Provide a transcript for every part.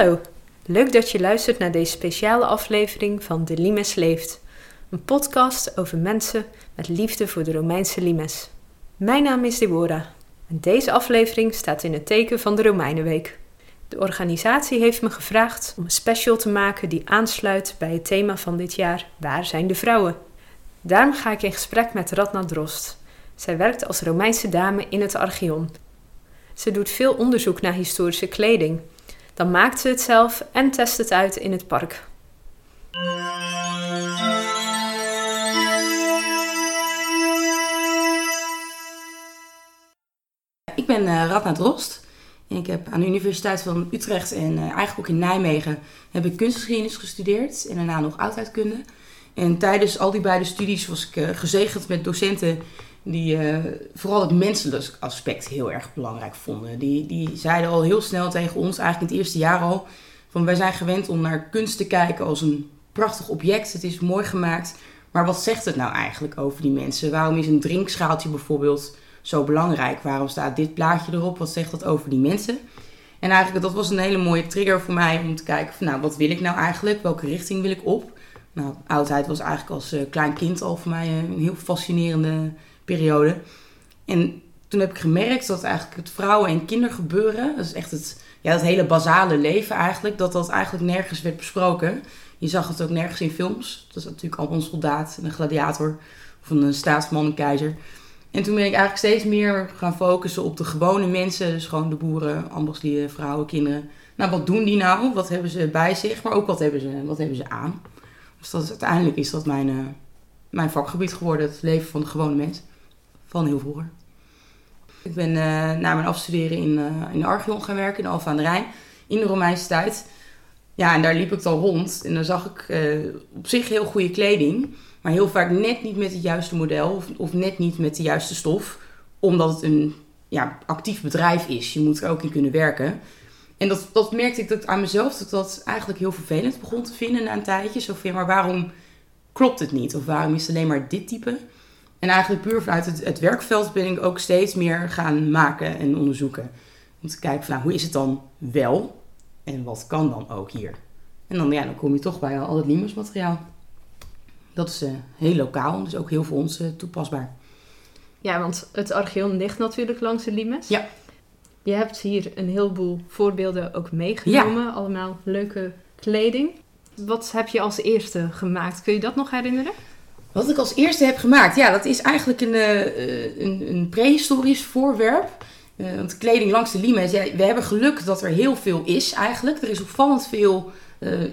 Hallo, leuk dat je luistert naar deze speciale aflevering van De Limes Leeft. Een podcast over mensen met liefde voor de Romeinse limes. Mijn naam is Deborah en deze aflevering staat in het teken van de Romeinenweek. De organisatie heeft me gevraagd om een special te maken die aansluit bij het thema van dit jaar: Waar zijn de vrouwen? Daarom ga ik in gesprek met Radna Drost. Zij werkt als Romeinse dame in het Archeon. Ze doet veel onderzoek naar historische kleding. Dan maakt ze het zelf en test het uit in het park. Ik ben uh, Radna Drost. En ik heb aan de Universiteit van Utrecht en uh, eigenlijk ook in Nijmegen heb ik kunstgeschiedenis gestudeerd en daarna nog oudheidkunde. En tijdens al die beide studies was ik uh, gezegend met docenten die uh, vooral het menselijk aspect heel erg belangrijk vonden. Die, die zeiden al heel snel tegen ons, eigenlijk in het eerste jaar al, van wij zijn gewend om naar kunst te kijken als een prachtig object. Het is mooi gemaakt, maar wat zegt het nou eigenlijk over die mensen? Waarom is een drinkschaaltje bijvoorbeeld zo belangrijk? Waarom staat dit plaatje erop? Wat zegt dat over die mensen? En eigenlijk, dat was een hele mooie trigger voor mij om te kijken van, nou, wat wil ik nou eigenlijk? Welke richting wil ik op? Nou, oudheid was eigenlijk als uh, klein kind al voor mij een heel fascinerende periode. En toen heb ik gemerkt dat eigenlijk het vrouwen- en kindergebeuren, dat is echt het, ja, het hele basale leven eigenlijk, dat dat eigenlijk nergens werd besproken. Je zag het ook nergens in films. Dat is natuurlijk al een soldaat, een gladiator of een staatsman, een keizer. En toen ben ik eigenlijk steeds meer gaan focussen op de gewone mensen. Dus gewoon de boeren, ambachtslieden, vrouwen, kinderen. Nou, wat doen die nou? Wat hebben ze bij zich? Maar ook wat hebben ze, wat hebben ze aan? Dus dat uiteindelijk is dat mijn, uh, mijn vakgebied geworden. Het leven van de gewone mens. Van heel vroeger. Ik ben uh, na mijn afstuderen in, uh, in Archeon gaan werken, in Alphen aan de Rijn. In de Romeinse tijd. Ja, en daar liep ik dan rond. En dan zag ik op zich heel goede kleding. Maar heel vaak net niet met het juiste model of, of net niet met de juiste stof. Omdat het een ja, actief bedrijf is. Je moet er ook in kunnen werken. En dat, dat merkte ik dat aan mezelf dat dat eigenlijk heel vervelend begon te vinden na een tijdje. Zo maar waarom klopt het niet? Of waarom is het alleen maar dit type? En eigenlijk puur vanuit het, het werkveld ben ik ook steeds meer gaan maken en onderzoeken. Om te kijken van, nou, hoe is het dan wel? En wat kan dan ook hier? En dan, ja, dan kom je toch bij al het limersmateriaal. Dat is uh, heel lokaal, dus ook heel voor ons uh, toepasbaar. Ja, want het Archeon ligt natuurlijk langs de limes. Ja. Je hebt hier een heleboel voorbeelden ook meegenomen. Ja. Allemaal leuke kleding. Wat heb je als eerste gemaakt? Kun je dat nog herinneren? Wat ik als eerste heb gemaakt? Ja, dat is eigenlijk een, uh, een, een prehistorisch voorwerp. Uh, want kleding langs de limes, ja, we hebben geluk dat er heel veel is eigenlijk. Er is opvallend veel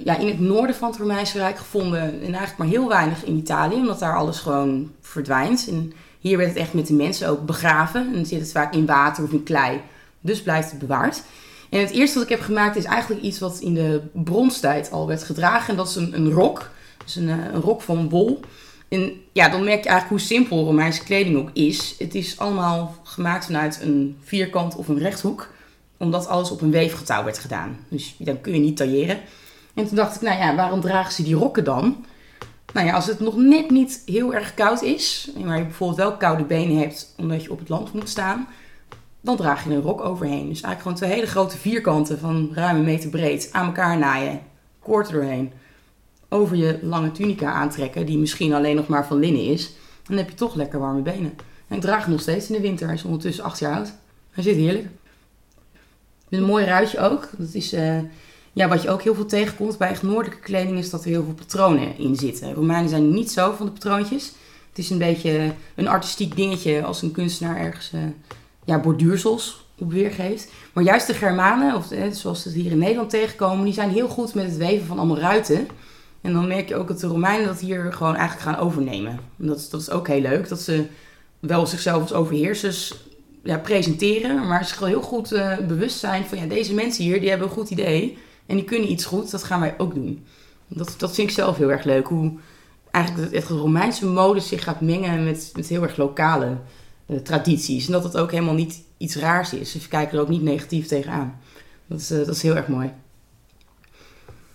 ja, in het noorden van het Romeinse Rijk gevonden. En eigenlijk maar heel weinig in Italië, omdat daar alles gewoon verdwijnt. En hier werd het echt met de mensen ook begraven. En dan zit het vaak in water of in klei. Dus blijft het bewaard. En het eerste wat ik heb gemaakt is eigenlijk iets wat in de bronstijd al werd gedragen. En dat is een, een rok. Dus een, een rok van wol. En ja, dan merk je eigenlijk hoe simpel Romeinse kleding ook is. Het is allemaal gemaakt vanuit een vierkant of een rechthoek. Omdat alles op een weefgetouw werd gedaan. Dus dan kun je niet tailleren. En toen dacht ik, nou ja, waarom dragen ze die rokken dan? Nou ja, als het nog net niet heel erg koud is, maar je bijvoorbeeld wel koude benen hebt omdat je op het land moet staan, dan draag je een rok overheen. Dus eigenlijk gewoon twee hele grote vierkanten van ruim een meter breed aan elkaar naaien, koord doorheen, over je lange tunica aantrekken, die misschien alleen nog maar van linnen is. Dan heb je toch lekker warme benen. En ik draag hem nog steeds in de winter. Hij is ondertussen acht jaar oud. Hij zit heerlijk. Een mooi ruitje ook. Dat is... Uh, ja, wat je ook heel veel tegenkomt bij noordelijke kleding is dat er heel veel patronen in zitten. Romeinen zijn niet zo van de patroontjes. Het is een beetje een artistiek dingetje als een kunstenaar ergens uh, ja, borduursels op weergeeft. Maar juist de Germanen, of eh, zoals ze het hier in Nederland tegenkomen, die zijn heel goed met het weven van allemaal ruiten. En dan merk je ook dat de Romeinen dat hier gewoon eigenlijk gaan overnemen. En dat, dat is ook heel leuk, dat ze wel zichzelf als overheersers ja, presenteren, maar zich wel heel goed uh, bewust zijn van ja, deze mensen hier, die hebben een goed idee. En die kunnen iets goed, dat gaan wij ook doen. Dat, dat vind ik zelf heel erg leuk. Hoe eigenlijk het, Romeinse mode zich gaat mengen met, met heel erg lokale uh, tradities. En dat het ook helemaal niet iets raars is. Dus kijken er ook niet negatief tegenaan. Dat is, uh, dat is heel erg mooi.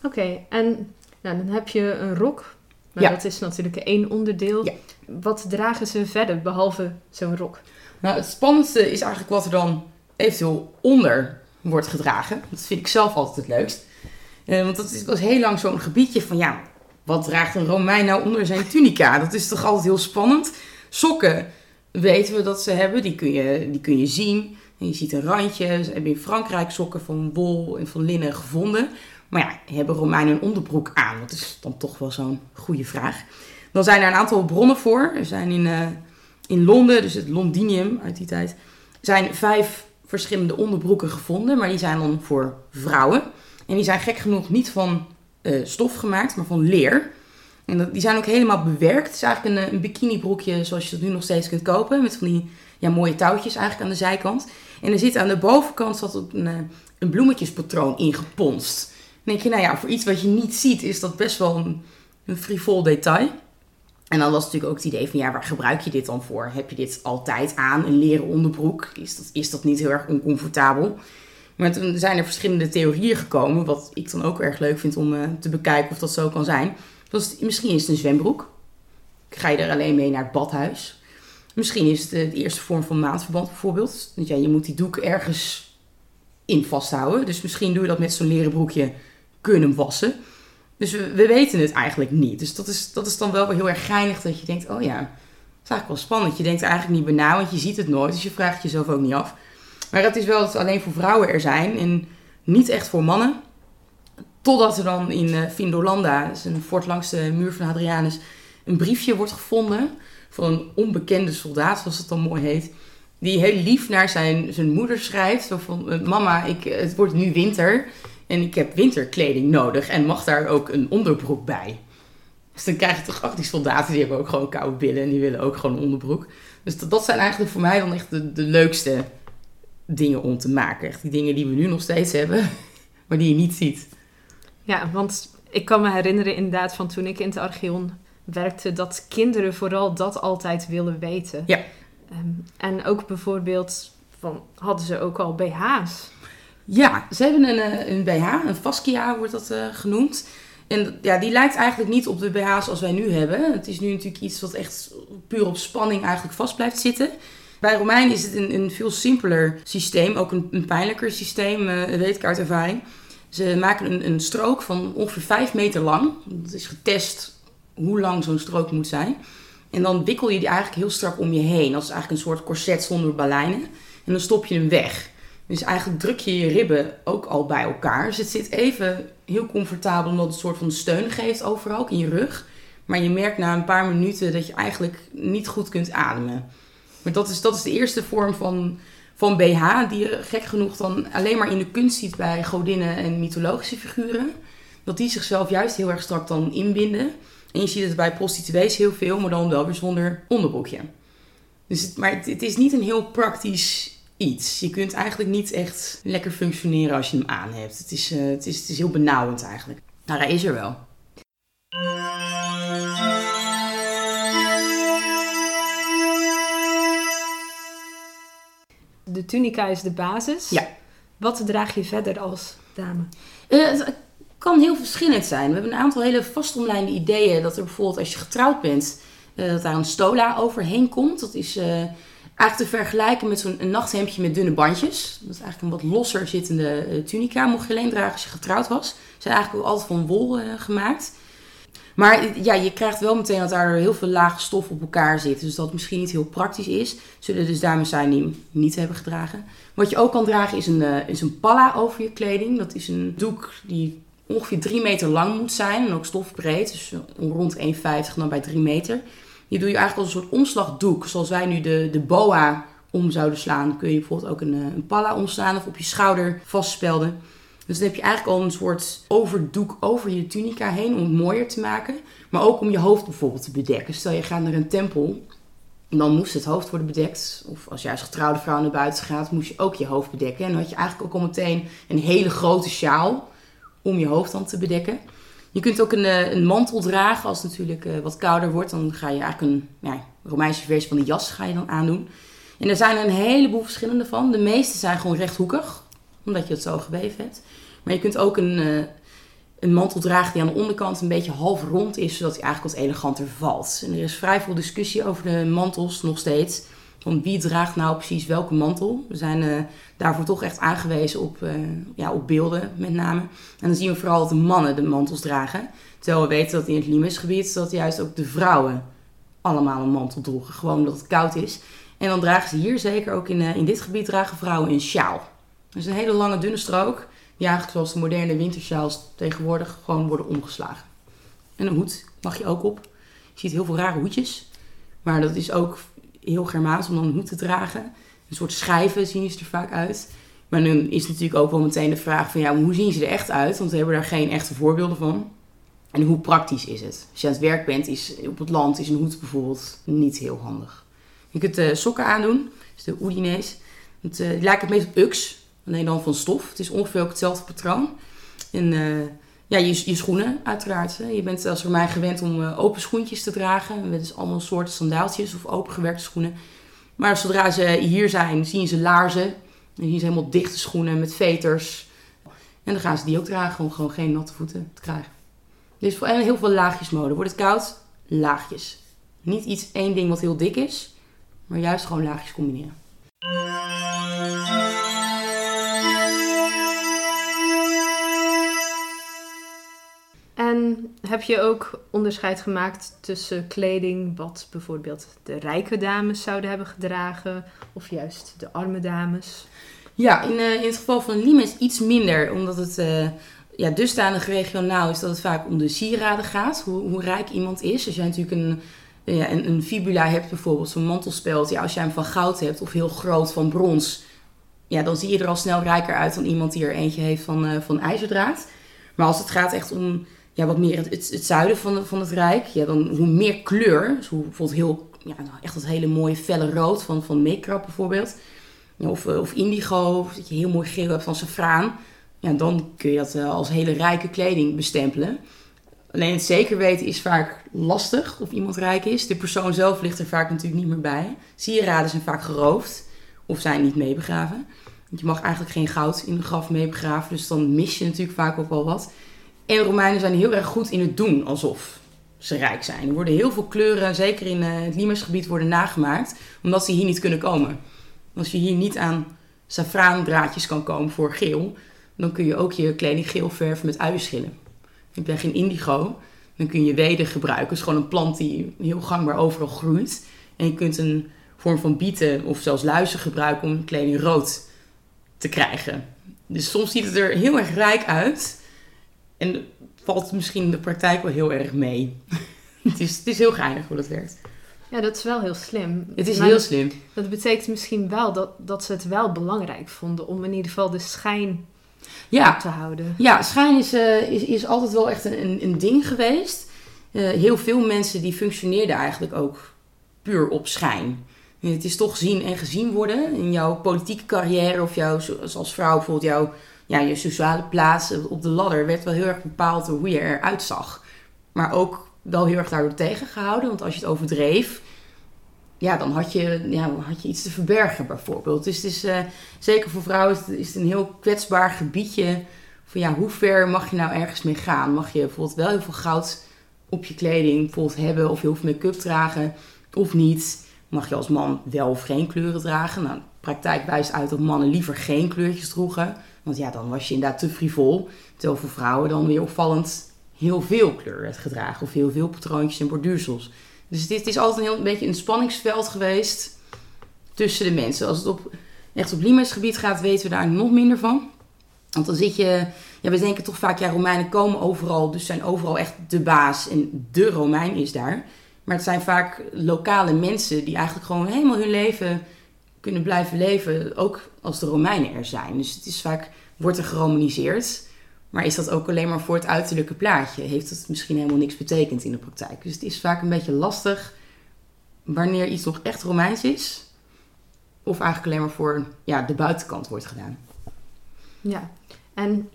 Oké, en nou, dan heb je een rok. Maar ja. dat is natuurlijk één onderdeel. Ja. Wat dragen ze verder, behalve zo'n rok? Nou, het spannendste is eigenlijk wat er dan eventueel onder wordt gedragen. Dat vind ik zelf altijd het leukst. Uh, want dat was heel lang zo'n gebiedje van ja, wat draagt een Romein nou onder zijn tunica? Dat is toch altijd heel spannend. Sokken weten we dat ze hebben, die kun je, die kun je zien. En je ziet een randje. Ze hebben in Frankrijk sokken van wol en van linnen gevonden. Maar ja, hebben Romeinen een onderbroek aan? Dat is dan toch wel zo'n goede vraag. Dan zijn er een aantal bronnen voor. Er zijn in, uh, in Londen, dus het Londinium uit die tijd, zijn vijf verschillende onderbroeken gevonden. Maar die zijn dan voor vrouwen. En die zijn gek genoeg niet van uh, stof gemaakt, maar van leer. En dat, die zijn ook helemaal bewerkt. Het is eigenlijk een, een bikinibroekje zoals je dat nu nog steeds kunt kopen. Met van die ja, mooie touwtjes eigenlijk aan de zijkant. En er zit aan de bovenkant zat een, eh, een bloemetjespatroon ingeponst. Denk je, nou ja, voor iets wat je niet ziet is dat best wel een, een frivol detail. En dan was natuurlijk ook het idee van, ja, waar gebruik je dit dan voor? Heb je dit altijd aan, een leren onderbroek? Is dat, is dat niet heel erg oncomfortabel? Maar toen zijn er verschillende theorieën gekomen, wat ik dan ook erg leuk vind om uh, te bekijken of dat zo kan zijn. Dus misschien is het een zwembroek. Ga je er alleen mee naar het badhuis? Misschien is het de eerste vorm van maandverband bijvoorbeeld. Want ja, je moet die doek ergens in vasthouden. Dus misschien doe je dat met zo'n leren broekje. Kun je hem wassen. Dus we, we, weten het eigenlijk niet. Dus dat is, dat is dan wel heel erg geinig dat je denkt, oh ja, dat is eigenlijk wel spannend. Je denkt eigenlijk niet na, want je ziet het nooit. Dus je vraagt jezelf ook niet af. Maar het is wel dat alleen voor vrouwen er zijn en niet echt voor mannen. Totdat er dan in uh, Vindolanda, is een fort langs de muur van Hadrianus, een briefje wordt gevonden van een onbekende soldaat, zoals het dan mooi heet. Die heel lief naar zijn, zijn moeder schrijft. Zo van, eh, mama, ik, het wordt nu winter en ik heb winterkleding nodig en mag daar ook een onderbroek bij. Dus dan krijg je toch ook die soldaten, die hebben ook gewoon koude billen en die willen ook gewoon een onderbroek. Dus dat, dat zijn eigenlijk voor mij dan echt de, de leukste dingen om te maken. Echt die dingen die we nu nog steeds hebben, maar die je niet ziet. Ja, want ik kan me herinneren inderdaad van toen ik in het Archeon werkte, dat kinderen vooral dat altijd willen weten. Ja. Um, en ook bijvoorbeeld, van, hadden ze ook al BH's? Ja, ze hebben een, eh, een BH, een fascia wordt dat uh, genoemd. En ja, die lijkt eigenlijk niet op de BH's als wij nu hebben. Het is nu natuurlijk iets wat echt puur op spanning eigenlijk vast blijft zitten. Bij Romein is het een, een veel simpeler systeem, ook een, een pijnlijker systeem, uh, weet ik uit ervaring. Ze maken een, een strook van ongeveer 5 meter lang. Dat is getest hoe lang zo'n strook moet zijn. En dan wikkel je die eigenlijk heel strak om je heen. Dat is eigenlijk een soort corset zonder baleinen. En dan stop je hem weg. Dus eigenlijk druk je je ribben ook al bij elkaar. Dus het zit even heel comfortabel omdat het een soort van steun geeft overal, ook in je rug. Maar je merkt na een paar minuten dat je eigenlijk niet goed kunt ademen. Maar dat is, dat is de eerste vorm van, van BH die je gek genoeg dan alleen maar in de kunst ziet bij godinnen en mythologische figuren. Dat die zichzelf juist heel erg strak dan inbinden. En je ziet het bij prostituees heel veel, maar dan wel weer zonder onderbroekje. Dus maar het, is niet een heel praktisch iets. Je kunt eigenlijk niet echt lekker functioneren als je hem aan hebt. Het is, uh, het is, het is heel benauwend eigenlijk. Nou, hij is er wel. De tunica is de basis. Ja. Wat draag je verder als dame? Uh, het kan heel verschillend zijn. We hebben een aantal hele vastomlijnde ideeën. Dat er bijvoorbeeld als je getrouwd bent, uh, dat daar een stola overheen komt. Dat is eigenlijk te vergelijken met zo'n nachthemdje met dunne bandjes. Dat is eigenlijk een wat losser zittende tunica. Mocht je alleen dragen als je getrouwd was. Ze zijn eigenlijk ook altijd van wol gemaakt. Maar ja, je krijgt wel meteen dat daar heel veel lage stof op elkaar zit. Dus dat misschien niet heel praktisch is. Zullen dus dames zijn die hem niet hebben gedragen. Wat je ook kan dragen is een, is een palla over je kleding. Dat is een doek die ongeveer 3 meter lang moet zijn. En ook stofbreed. Dus rond 1,50 dan bij 3 meter. Die doe je eigenlijk als een soort omslagdoek. Zoals wij nu de, de boa om zouden slaan. Kun je bijvoorbeeld ook een, een palla omslaan of op je schouder vastspelden. Dus dan heb je eigenlijk al een soort overdoek over je tunica heen om het mooier te maken. Maar ook om je hoofd bijvoorbeeld te bedekken. Stel je gaat naar een tempel, dan moest het hoofd worden bedekt. Of als jij als getrouwde vrouw naar buiten gaat, moest je ook je hoofd bedekken. En dan had je eigenlijk ook al meteen een hele grote sjaal om je hoofd dan te bedekken. Je kunt ook een, eh, een mantel dragen als het natuurlijk uh, wat kouder wordt. Dan ga je eigenlijk een ja, Romeinse versie van de jas ga je dan aandoen. En er zijn er een heleboel verschillende van. De meeste zijn gewoon rechthoekig, omdat je het zo geweven hebt. Maar je kunt ook een, uh, een mantel dragen die aan de onderkant een beetje half rond is, zodat hij eigenlijk wat eleganter valt. En er is vrij veel discussie over de mantels nog steeds. Van wie draagt nou precies welke mantel. We zijn uh, daarvoor toch echt aangewezen op, uh, ja, op beelden met name. En dan zien we vooral dat de mannen de mantels dragen. Terwijl we weten dat in het Limesgebied dat juist ook de vrouwen allemaal een mantel droegen. Gewoon omdat het koud is. En dan dragen ze hier, zeker ook in, uh, in dit gebied, dragen vrouwen een sjaal. Dus een hele lange dunne strook. Die eigenlijk zoals de moderne wintersjaals tegenwoordig gewoon worden omgeslagen. En een hoed mag je ook op. Je ziet heel veel rare hoedjes. Maar dat is ook heel Germaans om dan een hoed te dragen. Een soort schijven zien ze er vaak uit. Maar dan is natuurlijk ook wel meteen de vraag van ja, hoe zien ze er echt uit? Want we hebben daar geen echte voorbeelden van. En hoe praktisch is het? Als je aan het werk bent, is op het land is een hoed bijvoorbeeld niet heel handig. Je kunt uh, sokken aandoen, dus de Oedinees. Het uh, lijkt het meest op Ux, alleen dan van stof. Het is ongeveer ook hetzelfde patroon. En uh, ja, je, je schoenen uiteraard. Hè. Je bent als voor mij gewend om open schoentjes te dragen. Met dus allemaal soorten sandaaltjes of opengewerkte schoenen. Maar zodra ze hier zijn, zien ze laarzen. Dan zien ze helemaal dichte schoenen met veters. En dan gaan ze die ook dragen om gewoon geen natte voeten te krijgen. Dus voor heel veel laagjes mode. Wordt het koud? Laagjes. Niet iets één ding wat heel dik is, maar juist gewoon laagjes combineren. En heb je ook onderscheid gemaakt tussen kleding wat bijvoorbeeld de rijke dames zouden hebben gedragen of juist de arme dames? Ja, in, uh, in het geval van Limes iets minder, omdat het uh, ja, dusdanig regionaal is dat het vaak om de sieraden gaat, hoe, hoe rijk iemand is. Als jij natuurlijk een, ja, een, fibula hebt, bijvoorbeeld zo'n mantelspeld, ja, als jij hem van goud hebt of heel groot van brons, ja, dan zie je er al snel rijker uit dan iemand die er eentje heeft van, van ijzerdraad. Maar als het gaat echt om ja, wat meer het, het, zuiden van, van het Rijk, ja, dan hoe meer kleur, dus hoe bijvoorbeeld heel, ja, nou, echt dat hele mooie felle rood van, van Meekrap bijvoorbeeld, of, of indigo, dat je heel mooi geel hebt van safraan, ja, dan kun je dat als hele rijke kleding bestempelen. Alleen het zeker weten is vaak lastig of iemand rijk is. De persoon zelf ligt er vaak natuurlijk niet meer bij. Sieraden zijn vaak geroofd of zijn niet meebegraven. Want je mag eigenlijk geen goud in de graf meebegraven, dus dan mis je natuurlijk vaak ook wel wat. En Romeinen zijn heel erg goed in het doen alsof ze rijk zijn. Er worden heel veel kleuren, zeker in het Limesgebied, worden nagemaakt, omdat ze hier niet kunnen komen. Als je hier niet aan safraandraadjes kan komen voor geel, dan kun je ook je kleding geel verven met uienschillen. Heb je geen indigo, dan kun je weder gebruiken. Het is gewoon een plant die heel gangbaar overal groeit. En je kunt een vorm van bieten of zelfs luizen gebruiken om kleding rood te krijgen. Dus soms ziet het er heel erg rijk uit. En valt misschien in de praktijk wel heel erg mee. het, is, het is heel geinig hoe dat werkt. Ja, dat is wel heel slim. Het is maar heel slim. Dat betekent misschien wel dat, dat ze het wel belangrijk vonden om in ieder geval de schijn ja. te houden. Ja, schijn is, uh, is, is altijd wel echt een, een ding geweest. Uh, heel veel mensen die functioneerden eigenlijk ook puur op schijn. Het is toch zien en gezien worden in jouw politieke carrière of jouw, als vrouw bijvoorbeeld, jouw, ja, je sociale plaats op de ladder werd wel heel erg bepaald door hoe je eruit zag. Maar ook wel heel erg daardoor tegengehouden, want als je het overdreef, ja, dan had je, ja, had je iets te verbergen bijvoorbeeld. Dus het is, uh, zeker voor vrouwen is het, een heel kwetsbaar gebiedje. Van ja, hoe ver mag je nou ergens mee gaan? Mag je bijvoorbeeld wel heel veel goud op je kleding bijvoorbeeld hebben of heel veel make-up dragen of niet? Mag je als man wel of geen kleuren dragen? Nou, praktijk wijst uit dat mannen liever geen kleurtjes droegen. Want ja, dan was je inderdaad te frivol. Terwijl voor vrouwen dan weer opvallend heel veel kleur werd gedragen. Of heel veel patroontjes en borduursels. Dus dit is altijd een, heel, een beetje een spanningsveld geweest tussen de mensen. Als het op, echt op Limesgebied gaat, weten we daar nog minder van. Want dan zit je, ja, we denken toch vaak, ja, Romeinen komen overal, dus zijn overal echt de baas en de Romein is daar. Maar het zijn vaak lokale mensen die eigenlijk gewoon helemaal hun leven kunnen blijven leven, ook als de Romeinen er zijn. Dus het is vaak, wordt er geromaniseerd. Maar is dat ook alleen maar voor het uiterlijke plaatje? Heeft het misschien helemaal niks betekend in de praktijk? Dus het is vaak een beetje lastig wanneer iets nog echt Romeins is. Of eigenlijk alleen maar voor ja, de buitenkant wordt gedaan. Ja, en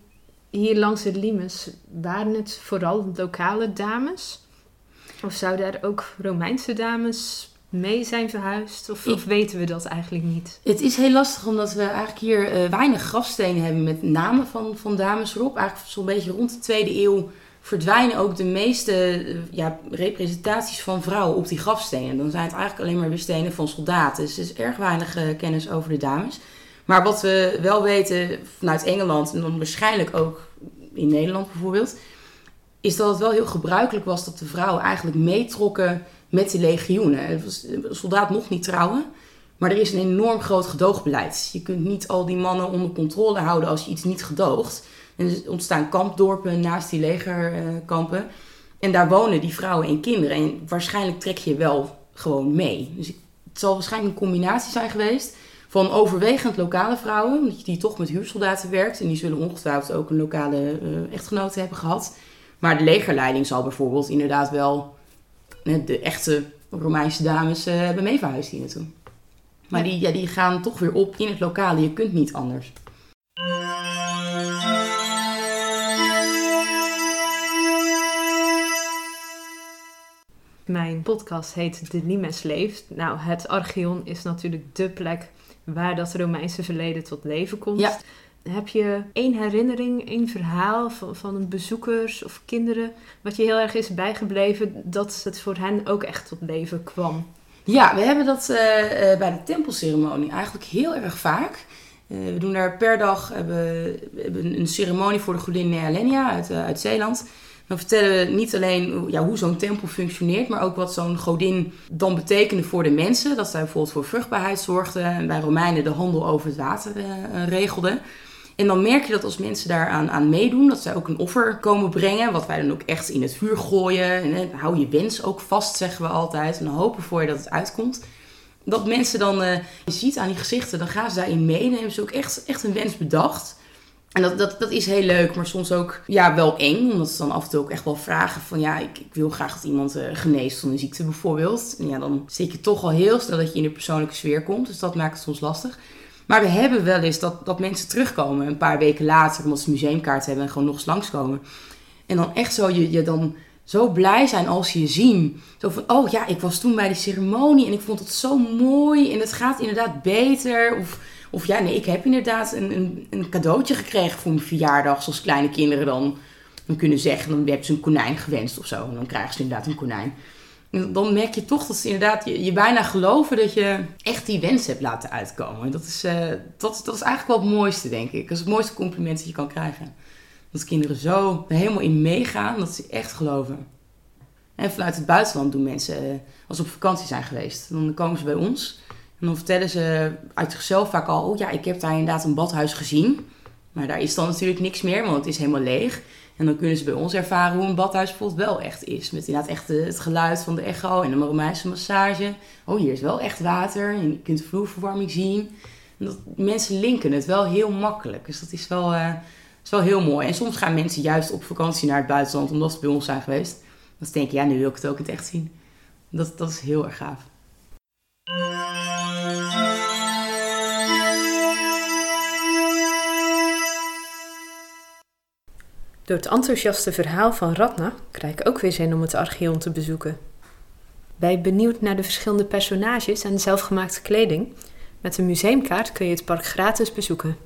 hier langs de Limes waren het vooral lokale dames? Of zouden er ook Romeinse dames mee zijn verhuisd? Of, of, weten we dat eigenlijk niet? Het is heel lastig omdat we eigenlijk hier uh, weinig grafstenen hebben met namen van, van dames erop. Eigenlijk zo'n beetje rond de tweede eeuw verdwijnen ook de meeste eh, ja, representaties van vrouwen op die grafstenen. Dan zijn het eigenlijk alleen maar weer stenen van soldaten. Dus er is erg weinig eh, kennis over de dames. Maar wat we wel weten vanuit Engeland en dan waarschijnlijk ook in Nederland bijvoorbeeld, is dat het wel heel gebruikelijk was dat de vrouwen eigenlijk meetrokken met de legioenen. Een soldaat mocht niet trouwen, maar er is een enorm groot gedoogbeleid. Je kunt niet al die mannen onder controle houden als je iets niet gedoogt. En er ontstaan kampdorpen naast die legerkampen. En daar wonen die vrouwen en kinderen. En waarschijnlijk trek je wel gewoon mee. Dus het zal waarschijnlijk een combinatie zijn geweest van overwegend lokale vrouwen, die toch met huursoldaten werkt. En die zullen ongetwijfeld ook een lokale uh, echtgenote hebben gehad. Maar de legerleiding zal bijvoorbeeld inderdaad wel de echte Romeinse dames uh, hebben meeverhuisd hier naartoe. Maar die, ja, die gaan toch weer op in het lokale. Je kunt niet anders. Mijn podcast heet De Limes Leeft. Nou, het Archeon is natuurlijk dé plek waar dat Romeinse verleden tot leven komt. Ja. Heb je één herinnering, één verhaal van, van bezoekers of kinderen, wat je heel erg is bijgebleven, dat het voor hen ook echt tot leven kwam? Ja, we hebben dat uh, bij de tempelceremonie eigenlijk heel erg vaak. Uh, we doen daar per dag hebben, een ceremonie voor de godin Nealenia uit, uit Zeeland. Dan vertellen we niet alleen ja, hoe zo'n tempel functioneert, maar ook wat zo'n godin dan betekende voor de mensen. Dat zij bijvoorbeeld voor vruchtbaarheid zorgde en bij Romeinen de handel over het water uh, regelde. En dan merk je dat als mensen daaraan aan meedoen, dat zij ook een offer komen brengen, wat wij dan ook echt in het vuur gooien. Hou je wens ook vast, zeggen we altijd. En dan hopen voor je dat het uitkomt. Dat mensen dan, uh, je ziet aan die gezichten, dan gaan ze daarin mee en hebben ze ook echt, een wens bedacht. En dat, dat, dat is heel leuk, maar soms ook ja, wel eng. Omdat ze dan af en toe ook echt wel vragen van... ja, ik, ik wil graag dat iemand uh, geneest van een ziekte bijvoorbeeld. En ja, dan zit je toch al heel snel dat je in de persoonlijke sfeer komt. Dus dat maakt het soms lastig. Maar we hebben wel eens dat, dat mensen terugkomen een paar weken later... omdat ze museumkaart hebben en gewoon nog eens langskomen. En dan echt zo, je, je dan zo blij zijn als je je zien. Zo van, oh ja, ik was toen bij die ceremonie en ik vond het zo mooi. En het gaat inderdaad beter. Of of ja, nee, ik heb inderdaad een, een, een cadeautje gekregen voor mijn verjaardag. Zoals kleine kinderen dan, kunnen zeggen. Dan hebben ze een konijn gewenst of zo. En dan krijgen ze inderdaad een konijn. En dan merk je toch dat ze inderdaad je, bijna geloven dat je echt die wens hebt laten uitkomen. En dat is, uh, dat, dat is eigenlijk wel het mooiste, denk ik. Dat is het mooiste compliment dat je kan krijgen. Dat kinderen zo helemaal in meegaan dat ze echt geloven. En vanuit het buitenland doen mensen, uh, als ze op vakantie zijn geweest, dan komen ze bij ons. En dan vertellen ze uit zichzelf vaak al, oh ja, ik heb daar inderdaad een badhuis gezien. Maar daar is dan natuurlijk niks meer, want het is helemaal leeg. En dan kunnen ze bij ons ervaren hoe een badhuis bijvoorbeeld wel echt is. Met inderdaad echt het geluid van de echo en de Romeinse massage. Oh, hier is wel echt water en je kunt de vloerverwarming zien. En dat, mensen linken het wel heel makkelijk. Dus dat is wel, uh, is wel heel mooi. En soms gaan mensen juist op vakantie naar het buitenland omdat ze bij ons zijn geweest. Dan denk je, ja, nu wil ik het ook het echt zien. Dat, dat is heel erg gaaf. Door het enthousiaste verhaal van Ratna krijg ik ook weer zin om het Archeon te bezoeken. Je benieuwd naar de verschillende personages en zelfgemaakte kleding? Met een museumkaart kun je het park gratis bezoeken.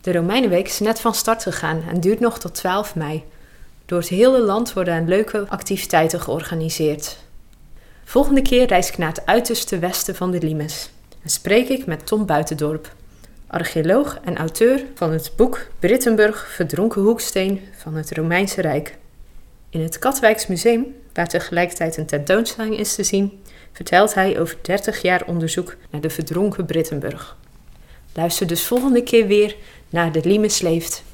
De Romeinenweek is net van start gegaan en duurt nog tot 12 mei. Door het hele land worden leuke activiteiten georganiseerd. Volgende keer reis ik naar het uiterste westen van de Limes en spreek ik met Tom Buitendorp archeoloog en auteur van het boek Brittenburg, verdronken hoeksteen van het Romeinse Rijk. In het Katwijks Museum, waar tegelijkertijd een tentoonstelling is te zien, vertelt hij over 30 jaar onderzoek naar de verdronken Brittenburg. Luister dus volgende keer weer naar De Limes leeft.